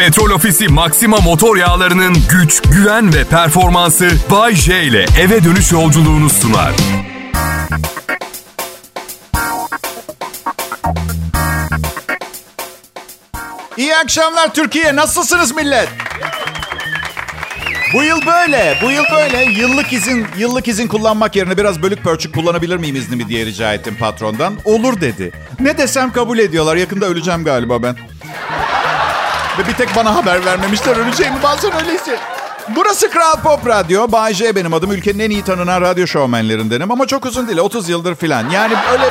Petrol Ofisi Maxima motor yağlarının güç, güven ve performansı Bay J ile eve dönüş yolculuğunu sunar. İyi akşamlar Türkiye. Nasılsınız millet? Bu yıl böyle. Bu yıl böyle. Yıllık izin yıllık izin kullanmak yerine biraz bölük pörçük kullanabilir miyim iznimi diye rica ettim patrondan. Olur dedi. Ne desem kabul ediyorlar. Yakında öleceğim galiba ben. Ve bir tek bana haber vermemişler öleceğimi. Bazen öyleyse. Burası Kral Pop Radyo. Bay J benim adım. Ülkenin en iyi tanınan radyo şovmenlerindenim. Ama çok uzun değil. 30 yıldır filan. Yani öyle...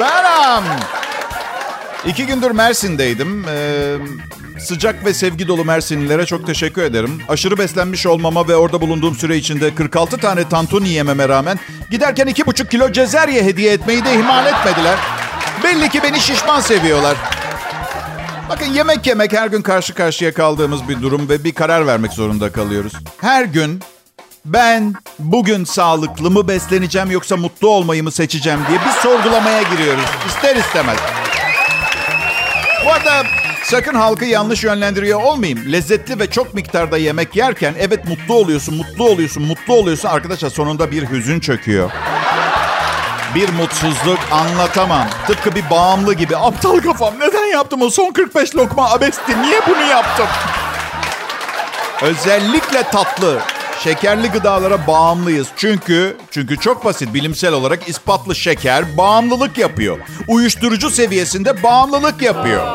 Benim. İki gündür Mersin'deydim. Ee, sıcak ve sevgi dolu Mersinlilere çok teşekkür ederim. Aşırı beslenmiş olmama ve orada bulunduğum süre içinde 46 tane tantuni yememe rağmen giderken 2,5 kilo cezerye hediye etmeyi de ihmal etmediler. Belli ki beni şişman seviyorlar. Bakın yemek yemek her gün karşı karşıya kaldığımız bir durum ve bir karar vermek zorunda kalıyoruz. Her gün ben bugün sağlıklı mı besleneceğim yoksa mutlu olmayı mı seçeceğim diye bir sorgulamaya giriyoruz. İster istemez. Bu arada sakın halkı yanlış yönlendiriyor olmayayım. Lezzetli ve çok miktarda yemek yerken evet mutlu oluyorsun, mutlu oluyorsun, mutlu oluyorsun. Arkadaşlar sonunda bir hüzün çöküyor. Bir mutsuzluk anlatamam. Tıpkı bir bağımlı gibi. Aptal kafam neden yaptım o son 45 lokma abesti? Niye bunu yaptım? Özellikle tatlı, şekerli gıdalara bağımlıyız. Çünkü çünkü çok basit bilimsel olarak ispatlı şeker bağımlılık yapıyor. Uyuşturucu seviyesinde bağımlılık yapıyor.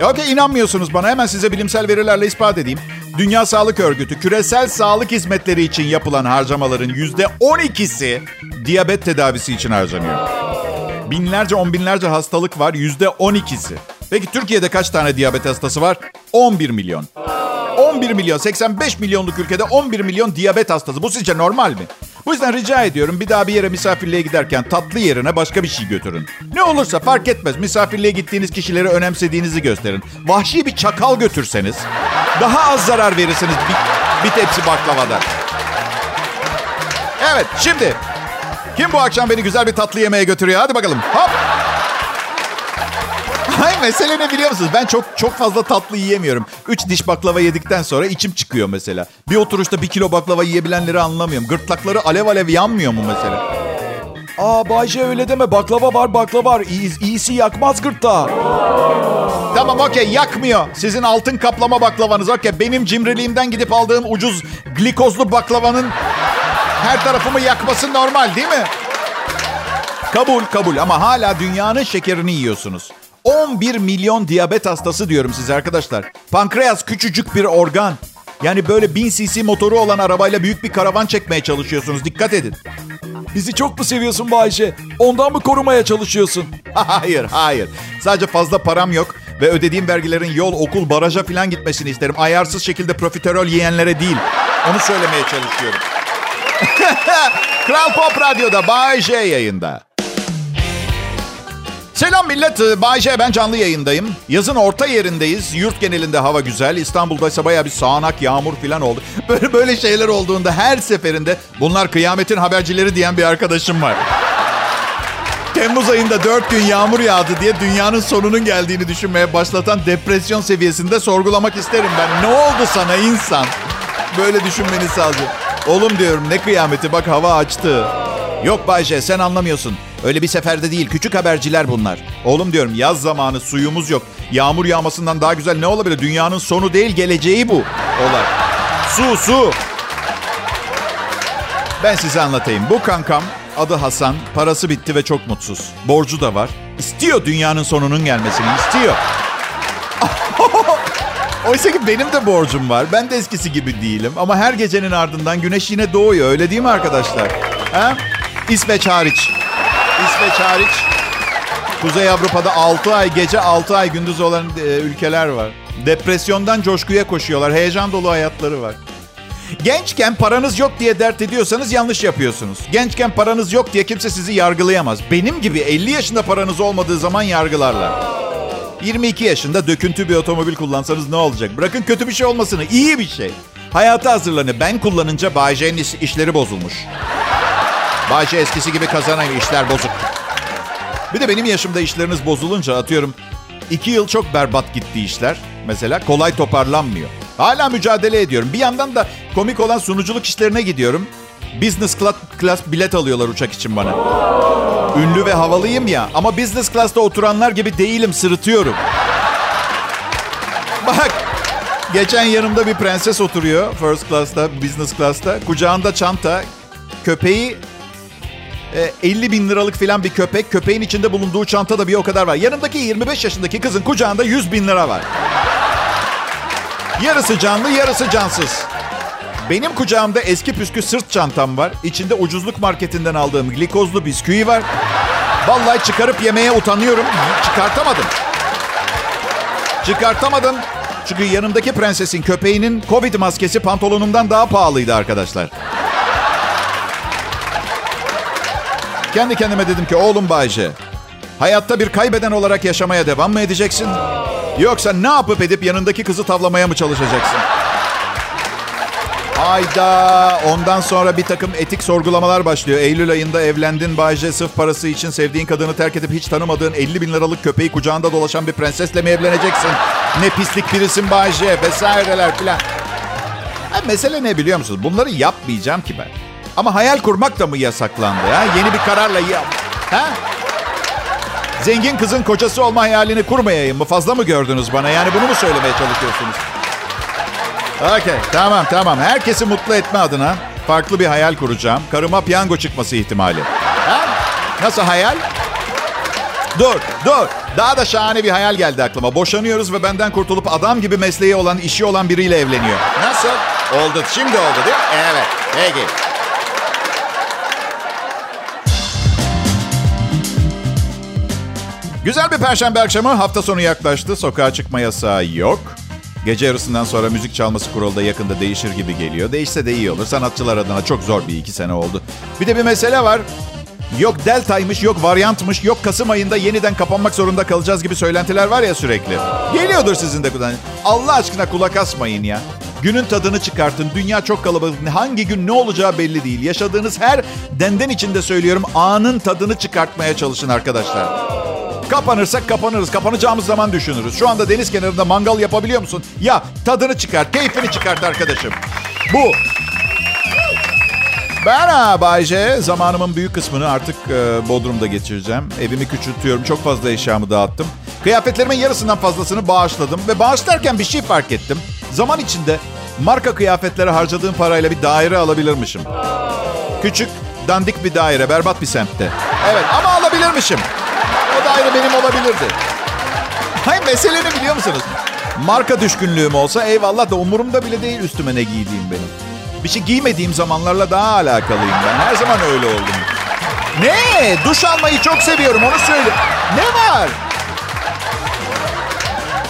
Ya okey inanmıyorsunuz bana hemen size bilimsel verilerle ispat edeyim. Dünya Sağlık Örgütü küresel sağlık hizmetleri için yapılan harcamaların yüzde 12'si diyabet tedavisi için harcanıyor. Binlerce on binlerce hastalık var yüzde 12'si. Peki Türkiye'de kaç tane diyabet hastası var? 11 milyon. 11 milyon, 85 milyonluk ülkede 11 milyon diyabet hastası. Bu sizce normal mi? Bu yüzden rica ediyorum bir daha bir yere misafirliğe giderken tatlı yerine başka bir şey götürün. Ne olursa fark etmez. Misafirliğe gittiğiniz kişileri önemsediğinizi gösterin. Vahşi bir çakal götürseniz daha az zarar verirsiniz bir, bir tepsi baklavadan. Evet şimdi kim bu akşam beni güzel bir tatlı yemeğe götürüyor? Hadi bakalım. Hop. Hayır mesele ne biliyor musunuz? Ben çok çok fazla tatlı yiyemiyorum. Üç diş baklava yedikten sonra içim çıkıyor mesela. Bir oturuşta bir kilo baklava yiyebilenleri anlamıyorum. Gırtlakları alev alev yanmıyor mu mesela? Aa Bayce öyle deme. Baklava var baklava var. İyi, iyisi yakmaz gırtlağı. Tamam okey yakmıyor. Sizin altın kaplama baklavanız okey. Benim cimriliğimden gidip aldığım ucuz glikozlu baklavanın her tarafımı yakması normal değil mi? Kabul kabul ama hala dünyanın şekerini yiyorsunuz. 11 milyon diyabet hastası diyorum size arkadaşlar. Pankreas küçücük bir organ. Yani böyle 1000 cc motoru olan arabayla büyük bir karavan çekmeye çalışıyorsunuz. Dikkat edin. Bizi çok mu seviyorsun Bayşe? Ondan mı korumaya çalışıyorsun? hayır, hayır. Sadece fazla param yok ve ödediğim vergilerin yol, okul, baraja falan gitmesini isterim. Ayarsız şekilde profiterol yiyenlere değil. Onu söylemeye çalışıyorum. Kral Pop Radyo'da Bay J yayında. Selam millet. Bay J ben canlı yayındayım. Yazın orta yerindeyiz. Yurt genelinde hava güzel. İstanbul'da ise baya bir sağanak yağmur falan oldu. Böyle böyle şeyler olduğunda her seferinde bunlar kıyametin habercileri diyen bir arkadaşım var. Temmuz ayında dört gün yağmur yağdı diye dünyanın sonunun geldiğini düşünmeye başlatan depresyon seviyesinde sorgulamak isterim ben. Ne oldu sana insan? Böyle düşünmeni sağlayacak. Oğlum diyorum ne kıyameti bak hava açtı. Yok Bayce sen anlamıyorsun. Öyle bir seferde değil. Küçük haberciler bunlar. Oğlum diyorum yaz zamanı suyumuz yok. Yağmur yağmasından daha güzel ne olabilir? Dünyanın sonu değil geleceği bu olay. Su su. Ben size anlatayım. Bu kankam adı Hasan. Parası bitti ve çok mutsuz. Borcu da var. İstiyor dünyanın sonunun gelmesini. istiyor. Oysa ki benim de borcum var. Ben de eskisi gibi değilim. Ama her gecenin ardından güneş yine doğuyor. Öyle değil mi arkadaşlar? Ha? İsveç hariç. İsveç hariç. Kuzey Avrupa'da 6 ay gece 6 ay gündüz olan e, ülkeler var. Depresyondan coşkuya koşuyorlar. Heyecan dolu hayatları var. Gençken paranız yok diye dert ediyorsanız yanlış yapıyorsunuz. Gençken paranız yok diye kimse sizi yargılayamaz. Benim gibi 50 yaşında paranız olmadığı zaman yargılarlar. 22 yaşında döküntü bir otomobil kullansanız ne olacak? Bırakın kötü bir şey olmasını, iyi bir şey. Hayata hazırlanın. Ben kullanınca Bayce'nin iş- işleri bozulmuş. Bayce eskisi gibi kazanamıyor, işler bozuk. Bir de benim yaşımda işleriniz bozulunca atıyorum 2 yıl çok berbat gitti işler. mesela kolay toparlanmıyor. Hala mücadele ediyorum. Bir yandan da komik olan sunuculuk işlerine gidiyorum. Business class bilet alıyorlar uçak için bana. Ünlü ve havalıyım ya ama business class'ta oturanlar gibi değilim, sırıtıyorum. Bak, geçen yanımda bir prenses oturuyor first class'ta, business class'ta. Kucağında çanta, köpeği 50 e, bin liralık filan bir köpek. Köpeğin içinde bulunduğu çanta da bir o kadar var. Yanımdaki 25 yaşındaki kızın kucağında 100 bin lira var. Yarısı canlı, yarısı cansız. Benim kucağımda eski püskü sırt çantam var. İçinde ucuzluk marketinden aldığım glikozlu bisküvi var. Vallahi çıkarıp yemeye utanıyorum. Çıkartamadım. Çıkartamadım. Çünkü yanımdaki prensesin köpeğinin Covid maskesi pantolonumdan daha pahalıydı arkadaşlar. Kendi kendime dedim ki oğlum Bayce, hayatta bir kaybeden olarak yaşamaya devam mı edeceksin? Yoksa ne yapıp edip yanındaki kızı tavlamaya mı çalışacaksın? Ayda ondan sonra bir takım etik sorgulamalar başlıyor. Eylül ayında evlendin Bayce sırf parası için sevdiğin kadını terk edip hiç tanımadığın 50 bin liralık köpeği kucağında dolaşan bir prensesle mi evleneceksin? Ne pislik birisin Bayce vesaireler filan. mesele ne biliyor musunuz? Bunları yapmayacağım ki ben. Ama hayal kurmak da mı yasaklandı? Ha? Yeni bir kararla ya... Ha? Zengin kızın kocası olma hayalini kurmayayım mı? Fazla mı gördünüz bana? Yani bunu mu söylemeye çalışıyorsunuz? Okey, tamam tamam. Herkesi mutlu etme adına farklı bir hayal kuracağım. Karıma piyango çıkması ihtimali. Ha? Nasıl hayal? Dur, dur. Daha da şahane bir hayal geldi aklıma. Boşanıyoruz ve benden kurtulup adam gibi mesleği olan, işi olan biriyle evleniyor. Nasıl? Oldu. Şimdi oldu değil mi? Evet. Peki. Güzel bir perşembe akşamı. Hafta sonu yaklaştı. Sokağa çıkma yasağı yok. Gece yarısından sonra müzik çalması kuralı da yakında değişir gibi geliyor. Değişse de iyi olur. Sanatçılar adına çok zor bir iki sene oldu. Bir de bir mesele var. Yok deltaymış, yok varyantmış, yok Kasım ayında yeniden kapanmak zorunda kalacağız gibi söylentiler var ya sürekli. Geliyordur sizin de. Allah aşkına kulak asmayın ya. Günün tadını çıkartın. Dünya çok kalabalık. Hangi gün ne olacağı belli değil. Yaşadığınız her denden içinde söylüyorum anın tadını çıkartmaya çalışın arkadaşlar. Kapanırsak kapanırız. Kapanacağımız zaman düşünürüz. Şu anda deniz kenarında mangal yapabiliyor musun? Ya tadını çıkart, keyfini çıkart arkadaşım. Bu. Ben Bayce zamanımın büyük kısmını artık e, Bodrum'da geçireceğim. Evimi küçültüyorum. Çok fazla eşyamı dağıttım. Kıyafetlerimin yarısından fazlasını bağışladım. Ve bağışlarken bir şey fark ettim. Zaman içinde marka kıyafetlere harcadığım parayla bir daire alabilirmişim. Küçük, dandik bir daire, berbat bir semtte. Evet ama alabilirmişim. Ayrı benim olabilirdi. Hayır mesele biliyor musunuz? Marka düşkünlüğüm olsa eyvallah da umurumda bile değil üstüme ne giydiğim benim. Bir şey giymediğim zamanlarla daha alakalıyım ben. Her zaman öyle oldum. Ne? Duş almayı çok seviyorum onu söyle. Ne var?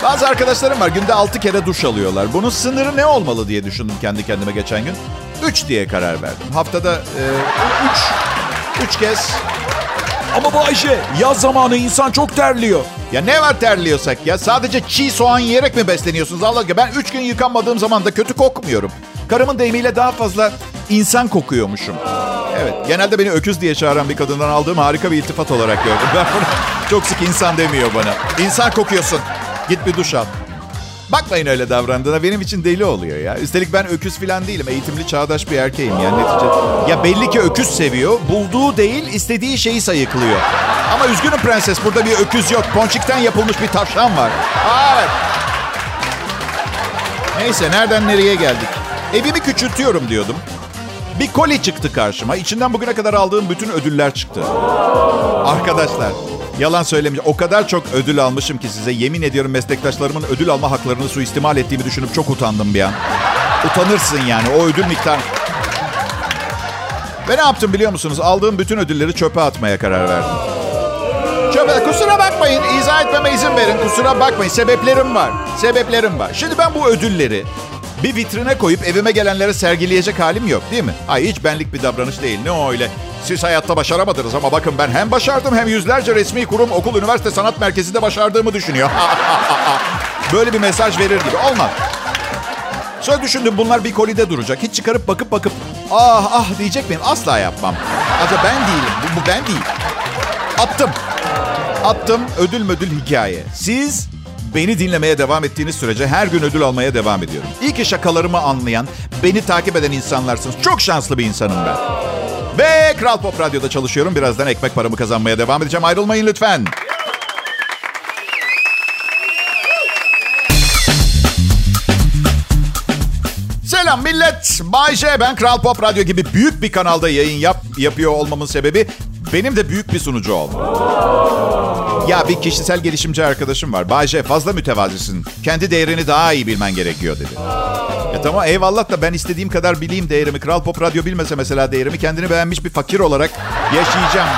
Bazı arkadaşlarım var günde 6 kere duş alıyorlar. Bunun sınırı ne olmalı diye düşündüm kendi kendime geçen gün. 3 diye karar verdim. Haftada 3 e, 3 kez ama bu Ayşe yaz zamanı insan çok terliyor. Ya ne var terliyorsak ya? Sadece çiğ soğan yiyerek mi besleniyorsunuz Allah aşkına? Ben üç gün yıkanmadığım zaman da kötü kokmuyorum. Karımın deyimiyle daha fazla insan kokuyormuşum. Evet, genelde beni öküz diye çağıran bir kadından aldığım harika bir iltifat olarak gördüm. Ben bunu çok sık insan demiyor bana. İnsan kokuyorsun. Git bir duş al. Bakmayın öyle davrandığına. Benim için deli oluyor ya. Üstelik ben öküz falan değilim. Eğitimli, çağdaş bir erkeğim yani netice. Ya belli ki öküz seviyor. Bulduğu değil, istediği şeyi sayıklıyor. Ama üzgünüm prenses. Burada bir öküz yok. Ponçikten yapılmış bir tavşan var. Evet. Neyse nereden nereye geldik? Evimi küçültüyorum diyordum. Bir koli çıktı karşıma. İçinden bugüne kadar aldığım bütün ödüller çıktı. Arkadaşlar Yalan söylemeyeceğim. O kadar çok ödül almışım ki size. Yemin ediyorum meslektaşlarımın ödül alma haklarını suistimal ettiğimi düşünüp çok utandım bir an. Utanırsın yani o ödül miktar. Ve ne yaptım biliyor musunuz? Aldığım bütün ödülleri çöpe atmaya karar verdim. Çöpe, kusura bakmayın. izah etmeme izin verin. Kusura bakmayın. Sebeplerim var. Sebeplerim var. Şimdi ben bu ödülleri bir vitrine koyup evime gelenlere sergileyecek halim yok değil mi? Ay hiç benlik bir davranış değil. Ne o öyle? Siz hayatta başaramadınız ama bakın ben hem başardım hem yüzlerce resmi kurum, okul, üniversite, sanat merkezinde başardığımı düşünüyor. Böyle bir mesaj verir gibi. Olmaz. Sonra düşündüm bunlar bir kolide duracak. Hiç çıkarıp bakıp bakıp ah ah diyecek miyim? Asla yapmam. Acaba ben değilim. Bu, bu ben değil. Attım. Attım ödül müdül hikaye. Siz Beni dinlemeye devam ettiğiniz sürece her gün ödül almaya devam ediyorum. İyi ki şakalarımı anlayan, beni takip eden insanlarsınız. Çok şanslı bir insanım ben. Ve Kral Pop Radyo'da çalışıyorum. Birazdan ekmek paramı kazanmaya devam edeceğim. Ayrılmayın lütfen. Selam millet. Bay J. Ben Kral Pop Radyo gibi büyük bir kanalda yayın yap, yapıyor olmamın sebebi benim de büyük bir sunucu olmam. Ya bir kişisel gelişimci arkadaşım var. Bay J fazla mütevazisin. Kendi değerini daha iyi bilmen gerekiyor dedi. E tamam eyvallah da ben istediğim kadar bileyim değerimi. Kral Pop Radyo bilmese mesela değerimi kendini beğenmiş bir fakir olarak yaşayacağım.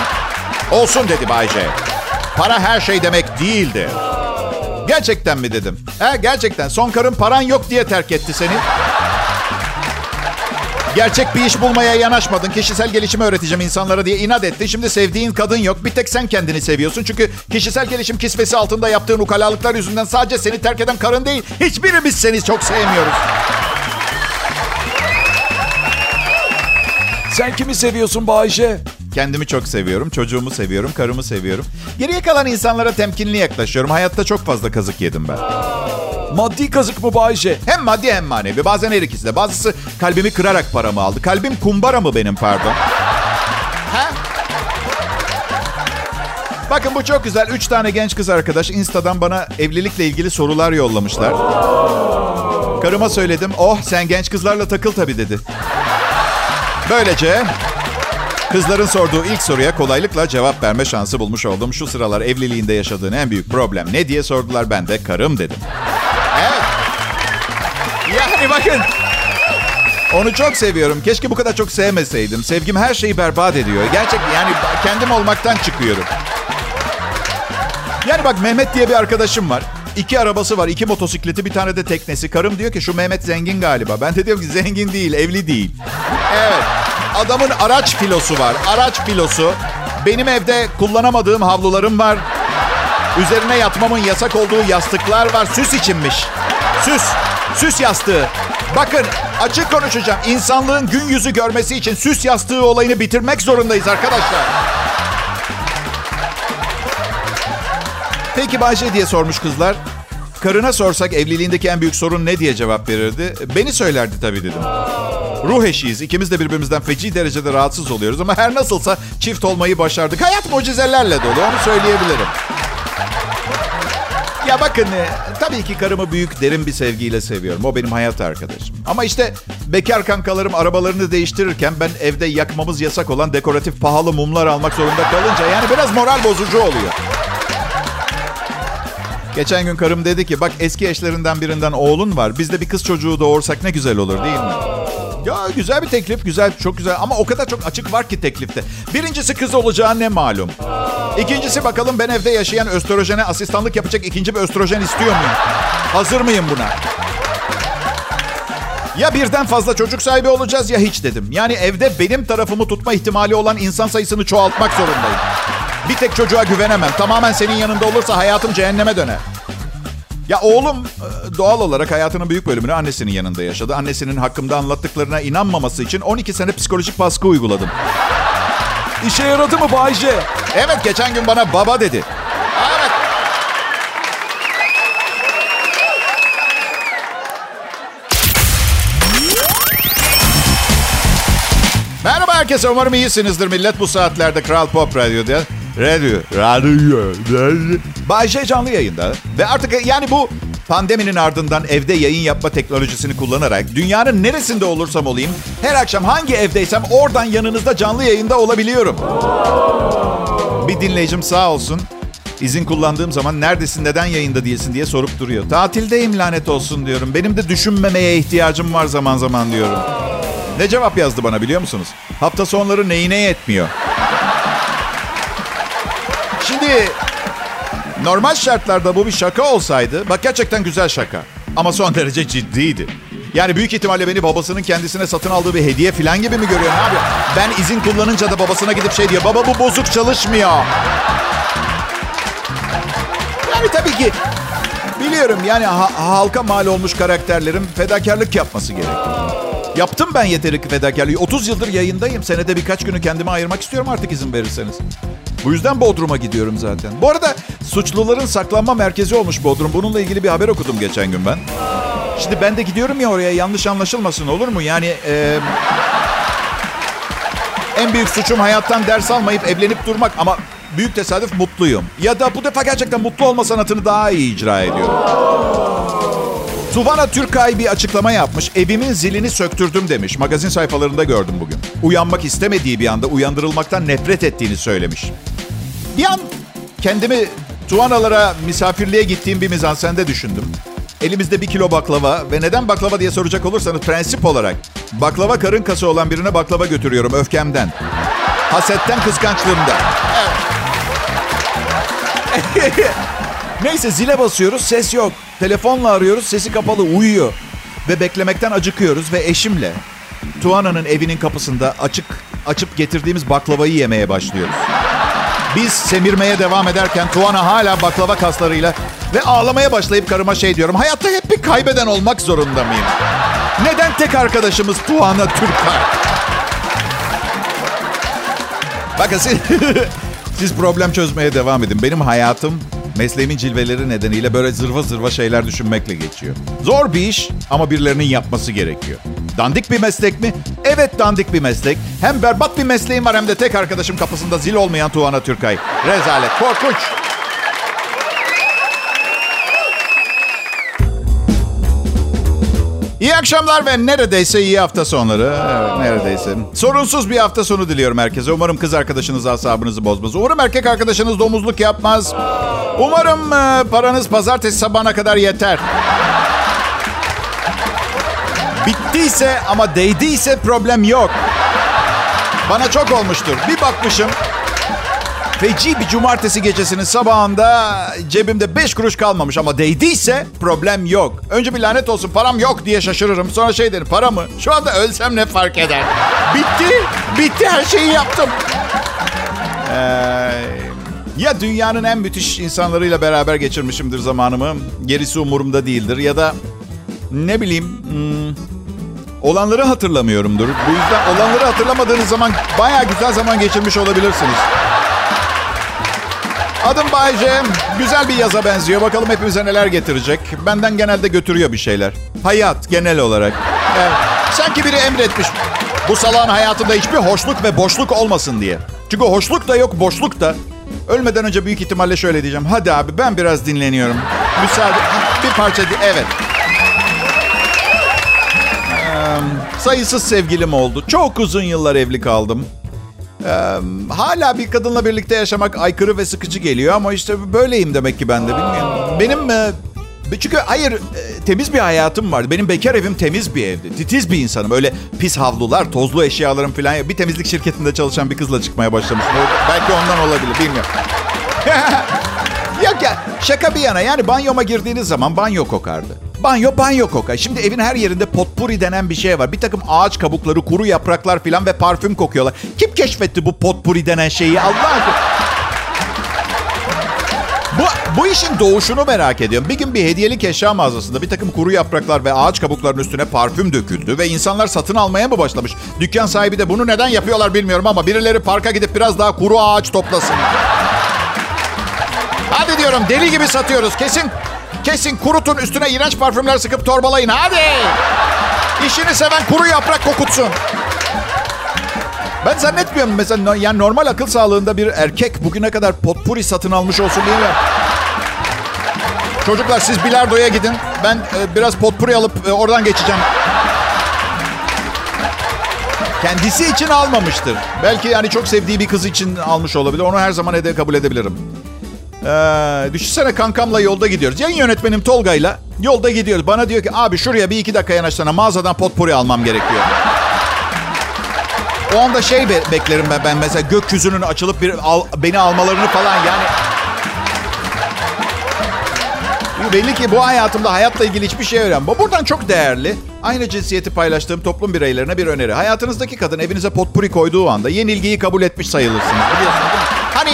Olsun dedi Bay J. Para her şey demek değildi. Gerçekten mi dedim. He gerçekten son karın paran yok diye terk etti seni. Gerçek bir iş bulmaya yanaşmadın. Kişisel gelişimi öğreteceğim insanlara diye inat ettin. Şimdi sevdiğin kadın yok. Bir tek sen kendini seviyorsun. Çünkü kişisel gelişim kisvesi altında yaptığın ukalalıklar yüzünden sadece seni terk eden karın değil. Hiçbirimiz seni çok sevmiyoruz. Sen kimi seviyorsun Bayce? Kendimi çok seviyorum. Çocuğumu seviyorum. Karımı seviyorum. Geriye kalan insanlara temkinli yaklaşıyorum. Hayatta çok fazla kazık yedim ben. Maddi kazık mı Bayce? Hem maddi hem manevi. Bazen her ikisi de. Bazısı kalbimi kırarak paramı aldı. Kalbim kumbara mı benim pardon? Ha? Bakın bu çok güzel. Üç tane genç kız arkadaş Insta'dan bana evlilikle ilgili sorular yollamışlar. Karıma söyledim. Oh sen genç kızlarla takıl tabii dedi. Böylece kızların sorduğu ilk soruya kolaylıkla cevap verme şansı bulmuş oldum. Şu sıralar evliliğinde yaşadığın en büyük problem ne diye sordular. Ben de karım dedim. Bakın. Onu çok seviyorum. Keşke bu kadar çok sevmeseydim. Sevgim her şeyi berbat ediyor. Gerçek yani kendim olmaktan çıkıyorum. Yani bak Mehmet diye bir arkadaşım var. İki arabası var, iki motosikleti, bir tane de teknesi. Karım diyor ki şu Mehmet zengin galiba. Ben de diyorum ki zengin değil, evli değil. Evet. Adamın araç filosu var. Araç filosu. Benim evde kullanamadığım havlularım var. Üzerine yatmamın yasak olduğu yastıklar var. Süs içinmiş. Süs. Süs yastığı. Bakın açık konuşacağım. İnsanlığın gün yüzü görmesi için süs yastığı olayını bitirmek zorundayız arkadaşlar. Peki Bayce diye sormuş kızlar. Karına sorsak evliliğindeki en büyük sorun ne diye cevap verirdi? Beni söylerdi tabii dedim. Ruh eşiyiz. İkimiz de birbirimizden feci derecede rahatsız oluyoruz. Ama her nasılsa çift olmayı başardık. Hayat mucizelerle dolu onu söyleyebilirim. Ya bakın e, tabii ki karımı büyük derin bir sevgiyle seviyorum. O benim hayat arkadaşım. Ama işte bekar kankalarım arabalarını değiştirirken ben evde yakmamız yasak olan dekoratif pahalı mumlar almak zorunda kalınca yani biraz moral bozucu oluyor. Geçen gün karım dedi ki bak eski eşlerinden birinden oğlun var. Biz de bir kız çocuğu doğursak ne güzel olur değil mi? Ya güzel bir teklif, güzel, çok güzel. Ama o kadar çok açık var ki teklifte. Birincisi kız olacağı ne malum. İkincisi bakalım ben evde yaşayan östrojene asistanlık yapacak ikinci bir östrojen istiyor muyum? Hazır mıyım buna? Ya birden fazla çocuk sahibi olacağız ya hiç dedim. Yani evde benim tarafımı tutma ihtimali olan insan sayısını çoğaltmak zorundayım. Bir tek çocuğa güvenemem. Tamamen senin yanında olursa hayatım cehenneme döner. Ya oğlum e, doğal olarak hayatının büyük bölümünü annesinin yanında yaşadı. Annesinin hakkımda anlattıklarına inanmaması için 12 sene psikolojik baskı uyguladım. İşe yaradı mı Bayce? Evet geçen gün bana baba dedi. Evet. Merhaba herkese umarım iyisinizdir millet bu saatlerde Kral Pop Radyo'da. Radyo, radyo, radyo. Bayşe canlı yayında ve artık yani bu pandeminin ardından evde yayın yapma teknolojisini kullanarak dünyanın neresinde olursam olayım her akşam hangi evdeysem oradan yanınızda canlı yayında olabiliyorum. Bir dinleyicim sağ olsun izin kullandığım zaman neredesin neden yayında değilsin diye sorup duruyor. Tatildeyim lanet olsun diyorum. Benim de düşünmemeye ihtiyacım var zaman zaman diyorum. Ne cevap yazdı bana biliyor musunuz? Hafta sonları neyine yetmiyor. Şimdi normal şartlarda bu bir şaka olsaydı bak gerçekten güzel şaka. Ama son derece ciddiydi. Yani büyük ihtimalle beni babasının kendisine satın aldığı bir hediye falan gibi mi görüyor? Yapıyor? Ben izin kullanınca da babasına gidip şey diyor. Baba bu bozuk çalışmıyor. Yani tabii ki biliyorum yani ha- halka mal olmuş karakterlerin fedakarlık yapması gerekiyor. Yaptım ben yeteri fedakarlığı. 30 yıldır yayındayım. Senede birkaç günü kendime ayırmak istiyorum artık izin verirseniz. Bu yüzden Bodrum'a gidiyorum zaten. Bu arada suçluların saklanma merkezi olmuş Bodrum. Bununla ilgili bir haber okudum geçen gün ben. Şimdi ben de gidiyorum ya oraya yanlış anlaşılmasın olur mu? Yani e, en büyük suçum hayattan ders almayıp evlenip durmak ama büyük tesadüf mutluyum. Ya da bu defa gerçekten mutlu olma sanatını daha iyi icra ediyorum. Tuvana Türkay bir açıklama yapmış. Evimin zilini söktürdüm demiş. Magazin sayfalarında gördüm bugün. Uyanmak istemediği bir anda uyandırılmaktan nefret ettiğini söylemiş. Bir an kendimi Tuvanalara misafirliğe gittiğim bir mizansende düşündüm. Elimizde bir kilo baklava ve neden baklava diye soracak olursanız prensip olarak baklava karın kası olan birine baklava götürüyorum öfkemden. Hasetten, kıskançlığımdan. Evet. Neyse zile basıyoruz ses yok. Telefonla arıyoruz sesi kapalı uyuyor. Ve beklemekten acıkıyoruz ve eşimle Tuana'nın evinin kapısında açık açıp getirdiğimiz baklavayı yemeye başlıyoruz. Biz semirmeye devam ederken Tuana hala baklava kaslarıyla ve ağlamaya başlayıp karıma şey diyorum. Hayatta hep bir kaybeden olmak zorunda mıyım? Neden tek arkadaşımız Tuana Türkay? Bakın siz, siz problem çözmeye devam edin. Benim hayatım mesleğimin cilveleri nedeniyle böyle zırva zırva şeyler düşünmekle geçiyor. Zor bir iş ama birilerinin yapması gerekiyor. Dandik bir meslek mi? Evet dandik bir meslek. Hem berbat bir mesleğim var hem de tek arkadaşım kapısında zil olmayan Tuana Türkay. Rezalet, korkunç. İyi akşamlar ve neredeyse iyi hafta sonları. Neredeyse. Sorunsuz bir hafta sonu diliyorum herkese. Umarım kız arkadaşınız asabınızı bozmaz. Umarım erkek arkadaşınız domuzluk yapmaz. Umarım e, paranız pazartesi sabahına kadar yeter. Bittiyse ama değdiyse problem yok. Bana çok olmuştur. Bir bakmışım Feci bir cumartesi gecesinin sabahında cebimde 5 kuruş kalmamış ama değdiyse problem yok. Önce bir lanet olsun param yok diye şaşırırım. Sonra şey derim para mı? Şu anda ölsem ne fark eder? Bitti. Bitti her şeyi yaptım. Ee, ya dünyanın en müthiş insanlarıyla beraber geçirmişimdir zamanımı. Gerisi umurumda değildir. Ya da ne bileyim... Hmm, olanları hatırlamıyorumdur. Bu yüzden olanları hatırlamadığınız zaman baya güzel zaman geçirmiş olabilirsiniz. Adım Bayce. Güzel bir yaza benziyor. Bakalım hepimize neler getirecek. Benden genelde götürüyor bir şeyler. Hayat genel olarak. Evet. Sanki biri emretmiş. Bu salağın hayatında hiçbir hoşluk ve boşluk olmasın diye. Çünkü hoşluk da yok, boşluk da. Ölmeden önce büyük ihtimalle şöyle diyeceğim. Hadi abi ben biraz dinleniyorum. Müsaade. Bir parça. Evet. Sayısız sevgilim oldu. Çok uzun yıllar evli kaldım. Ee, hala bir kadınla birlikte yaşamak aykırı ve sıkıcı geliyor ama işte böyleyim demek ki ben de bilmiyorum. Benim e, çünkü hayır e, temiz bir hayatım vardı. Benim bekar evim temiz bir evdi. Titiz bir insanım. Öyle pis havlular, tozlu eşyalarım falan. Bir temizlik şirketinde çalışan bir kızla çıkmaya başlamıştım. Belki ondan olabilir bilmiyorum. Yok ya şaka bir yana yani banyoma girdiğiniz zaman banyo kokardı. Banyo banyo kokar. Şimdi evin her yerinde potpuri denen bir şey var. Bir takım ağaç kabukları, kuru yapraklar falan ve parfüm kokuyorlar. Kim keşfetti bu potpuri denen şeyi? Allah aşkına. Bu, bu işin doğuşunu merak ediyorum. Bir gün bir hediyelik eşya mağazasında bir takım kuru yapraklar ve ağaç kabuklarının üstüne parfüm döküldü ve insanlar satın almaya mı başlamış? Dükkan sahibi de bunu neden yapıyorlar bilmiyorum ama birileri parka gidip biraz daha kuru ağaç toplasın. Hadi diyorum deli gibi satıyoruz. Kesin Kesin kurutun üstüne iğrenç parfümler sıkıp torbalayın. Hadi. İşini seven kuru yaprak kokutsun. Ben zannetmiyorum mesela yani normal akıl sağlığında bir erkek bugüne kadar potpuri satın almış olsun değil mi? Çocuklar siz bilardoya gidin. Ben e, biraz potpuri alıp e, oradan geçeceğim. Kendisi için almamıştır. Belki yani çok sevdiği bir kız için almış olabilir. Onu her zaman ede kabul edebilirim. Ee, düşünsene kankamla yolda gidiyoruz. Yayın yönetmenim Tolga'yla yolda gidiyoruz. Bana diyor ki abi şuraya bir iki dakika yanaşsana mağazadan potpuri almam gerekiyor. O anda şey be- beklerim ben, ben mesela gökyüzünün açılıp bir al, beni almalarını falan yani. Belli ki bu hayatımda hayatla ilgili hiçbir şey öğrenmem. Buradan çok değerli. Aynı cinsiyeti paylaştığım toplum bireylerine bir öneri. Hayatınızdaki kadın evinize potpuri koyduğu anda yenilgiyi kabul etmiş sayılırsınız. Biliyorsunuz? Hani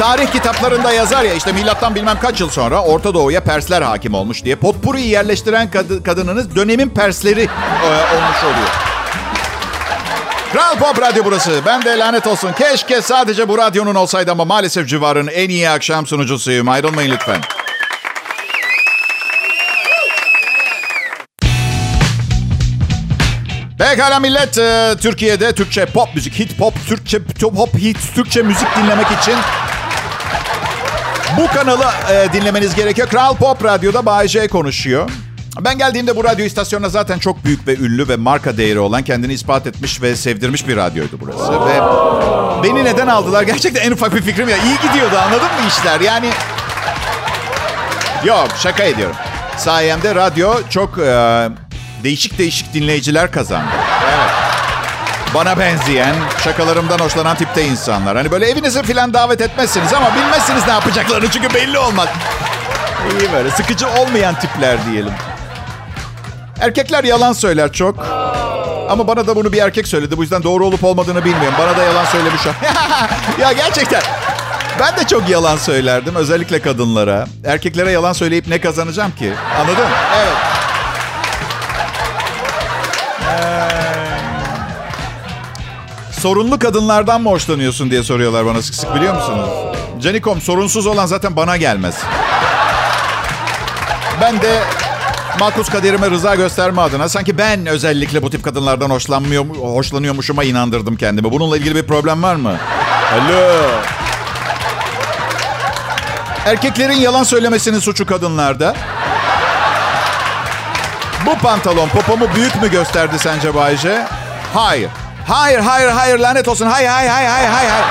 Tarih kitaplarında yazar ya işte milattan bilmem kaç yıl sonra Orta Doğu'ya Persler hakim olmuş diye. Potpuri'yi yerleştiren kad- kadınınız dönemin Persleri e, olmuş oluyor. Kral Pop Radyo burası. Ben de lanet olsun. Keşke sadece bu radyonun olsaydı ama maalesef civarın en iyi akşam sunucusuyum. Ayrılmayın lütfen. Pekala millet, e, Türkiye'de Türkçe pop müzik, hit pop, Türkçe pop, hit, Türkçe müzik dinlemek için bu kanalı e, dinlemeniz gerekiyor. Kral Pop Radyo'da Bay konuşuyor. Ben geldiğimde bu radyo istasyonuna zaten çok büyük ve ünlü ve marka değeri olan kendini ispat etmiş ve sevdirmiş bir radyoydu burası. Ve beni neden aldılar? Gerçekten en ufak bir fikrim ya. İyi gidiyordu anladın mı işler? Yani yok şaka ediyorum. Sayemde radyo çok e, değişik değişik dinleyiciler kazandı. Bana benzeyen, şakalarımdan hoşlanan tipte insanlar. Hani böyle evinize falan davet etmezsiniz ama bilmezsiniz ne yapacaklarını çünkü belli olmaz. İyi böyle sıkıcı olmayan tipler diyelim. Erkekler yalan söyler çok. Ama bana da bunu bir erkek söyledi. Bu yüzden doğru olup olmadığını bilmiyorum. Bana da yalan söylemiş o. ya gerçekten. Ben de çok yalan söylerdim. Özellikle kadınlara. Erkeklere yalan söyleyip ne kazanacağım ki? Anladın? Evet. Sorunlu kadınlardan mı hoşlanıyorsun diye soruyorlar bana sık sık biliyor musunuz? Canikom sorunsuz olan zaten bana gelmez. Ben de makus kaderime rıza gösterme adına sanki ben özellikle bu tip kadınlardan hoşlanmıyor, hoşlanıyormuşuma inandırdım kendimi. Bununla ilgili bir problem var mı? Alo. Erkeklerin yalan söylemesinin suçu kadınlarda. Bu pantolon popomu büyük mü gösterdi sence Bayce? Hayır. Hayır, hayır, hayır lanet olsun. Hayır, hayır, hayır, hayır, hayır. hayır.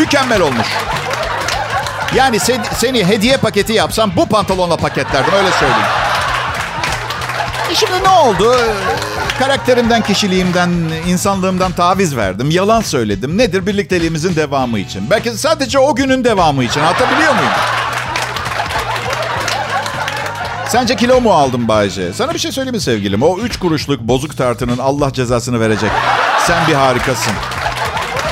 Mükemmel olmuş. Yani sen, seni hediye paketi yapsam bu pantolonla paketlerdim öyle söyleyeyim. E şimdi ne oldu? Karakterimden, kişiliğimden, insanlığımdan taviz verdim. Yalan söyledim. Nedir? Birlikteliğimizin devamı için. Belki sadece o günün devamı için. Atabiliyor muyum? Sence kilo mu aldım Bayce? Sana bir şey söyleyeyim mi sevgilim? O üç kuruşluk bozuk tartının Allah cezasını verecek. Sen bir harikasın.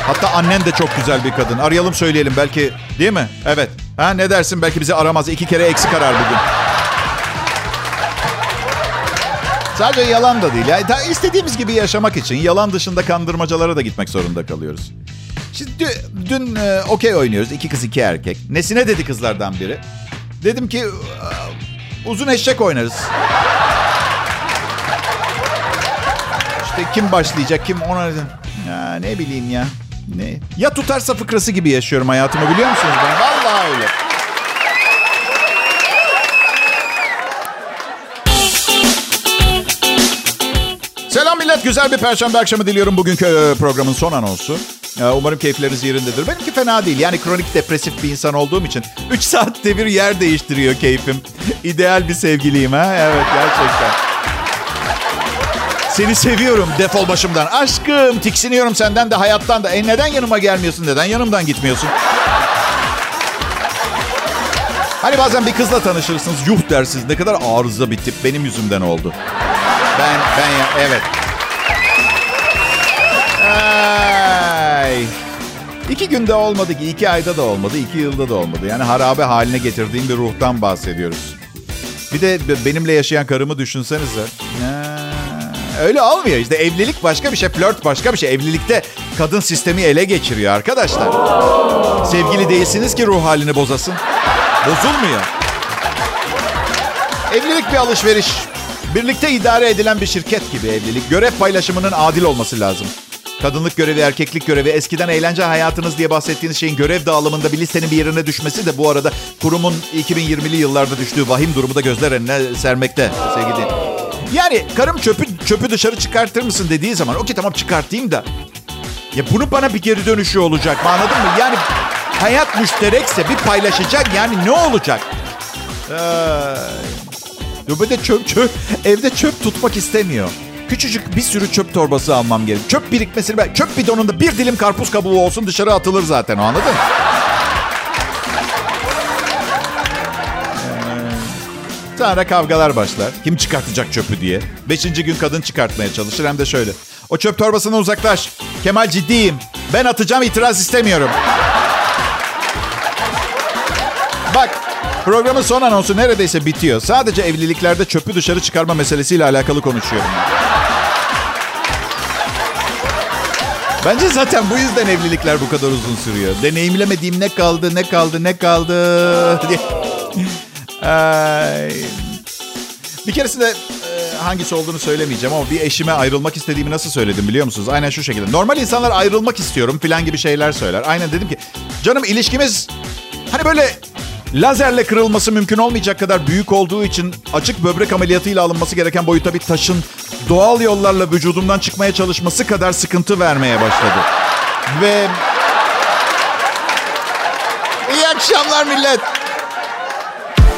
Hatta annen de çok güzel bir kadın. Arayalım söyleyelim belki değil mi? Evet. Ha ne dersin belki bizi aramaz. İki kere eksik arar bugün. Sadece yalan da değil. Yani istediğimiz gibi yaşamak için yalan dışında kandırmacalara da gitmek zorunda kalıyoruz. Şimdi dün, e, okey oynuyoruz. İki kız iki erkek. Nesine dedi kızlardan biri? Dedim ki uzun eşek oynarız. İşte kim başlayacak kim ona. Ya ne bileyim ya. Ne? Ya tutarsa fıkrası gibi yaşıyorum hayatımı biliyor musunuz ben? Vallahi öyle. Selam millet. Güzel bir perşembe akşamı diliyorum. Bugünkü e, programın son anonsu. E, umarım keyifleriniz yerindedir. Benimki fena değil. Yani kronik depresif bir insan olduğum için 3 saatte bir yer değiştiriyor keyfim. İdeal bir sevgiliyim ha. Evet gerçekten. Seni seviyorum defol başımdan. Aşkım tiksiniyorum senden de hayattan da. E neden yanıma gelmiyorsun? Neden yanımdan gitmiyorsun? Hani bazen bir kızla tanışırsınız. Yuh dersiniz. Ne kadar arıza bir tip. Benim yüzümden oldu. Ben, ben ya, evet. Ay. İki günde olmadı ki, iki ayda da olmadı, iki yılda da olmadı. Yani harabe haline getirdiğim bir ruhtan bahsediyoruz. Bir de benimle yaşayan karımı düşünsenize. Öyle olmuyor işte. Evlilik başka bir şey, flört başka bir şey. Evlilikte kadın sistemi ele geçiriyor arkadaşlar. Sevgili değilsiniz ki ruh halini bozasın. Bozulmuyor. Evlilik bir alışveriş. Birlikte idare edilen bir şirket gibi evlilik. Görev paylaşımının adil olması lazım. Kadınlık görevi, erkeklik görevi, eskiden eğlence hayatınız diye bahsettiğiniz şeyin görev dağılımında bir listenin bir yerine düşmesi de bu arada kurumun 2020'li yıllarda düştüğü vahim durumu da gözler önüne sermekte sevgili. Yani karım çöpü çöpü dışarı çıkartır mısın dediği zaman okey tamam çıkartayım da. Ya bunu bana bir geri dönüşü olacak mı anladın mı? Yani hayat müşterekse bir paylaşacak yani ne olacak? Ee, böyle çöp çöp evde çöp tutmak istemiyor. Küçücük bir sürü çöp torbası almam gerek. Çöp birikmesini ben çöp bidonunda bir dilim karpuz kabuğu olsun dışarı atılır zaten o anladın? Ee, sonra kavgalar başlar. Kim çıkartacak çöpü diye. Beşinci gün kadın çıkartmaya çalışır hem de şöyle. O çöp torbasına uzaklaş. Kemal ciddiyim. Ben atacağım itiraz istemiyorum. Bak programın son anonsu neredeyse bitiyor. Sadece evliliklerde çöpü dışarı çıkarma meselesiyle alakalı konuşuyorum. Bence zaten bu yüzden evlilikler bu kadar uzun sürüyor. Deneyimlemediğim ne kaldı, ne kaldı, ne kaldı. Ay. Bir keresinde e, hangisi olduğunu söylemeyeceğim ama bir eşime ayrılmak istediğimi nasıl söyledim biliyor musunuz? Aynen şu şekilde. Normal insanlar ayrılmak istiyorum falan gibi şeyler söyler. Aynen dedim ki canım ilişkimiz hani böyle lazerle kırılması mümkün olmayacak kadar büyük olduğu için açık böbrek ameliyatıyla alınması gereken boyuta bir taşın doğal yollarla vücudumdan çıkmaya çalışması kadar sıkıntı vermeye başladı. Ve iyi akşamlar millet.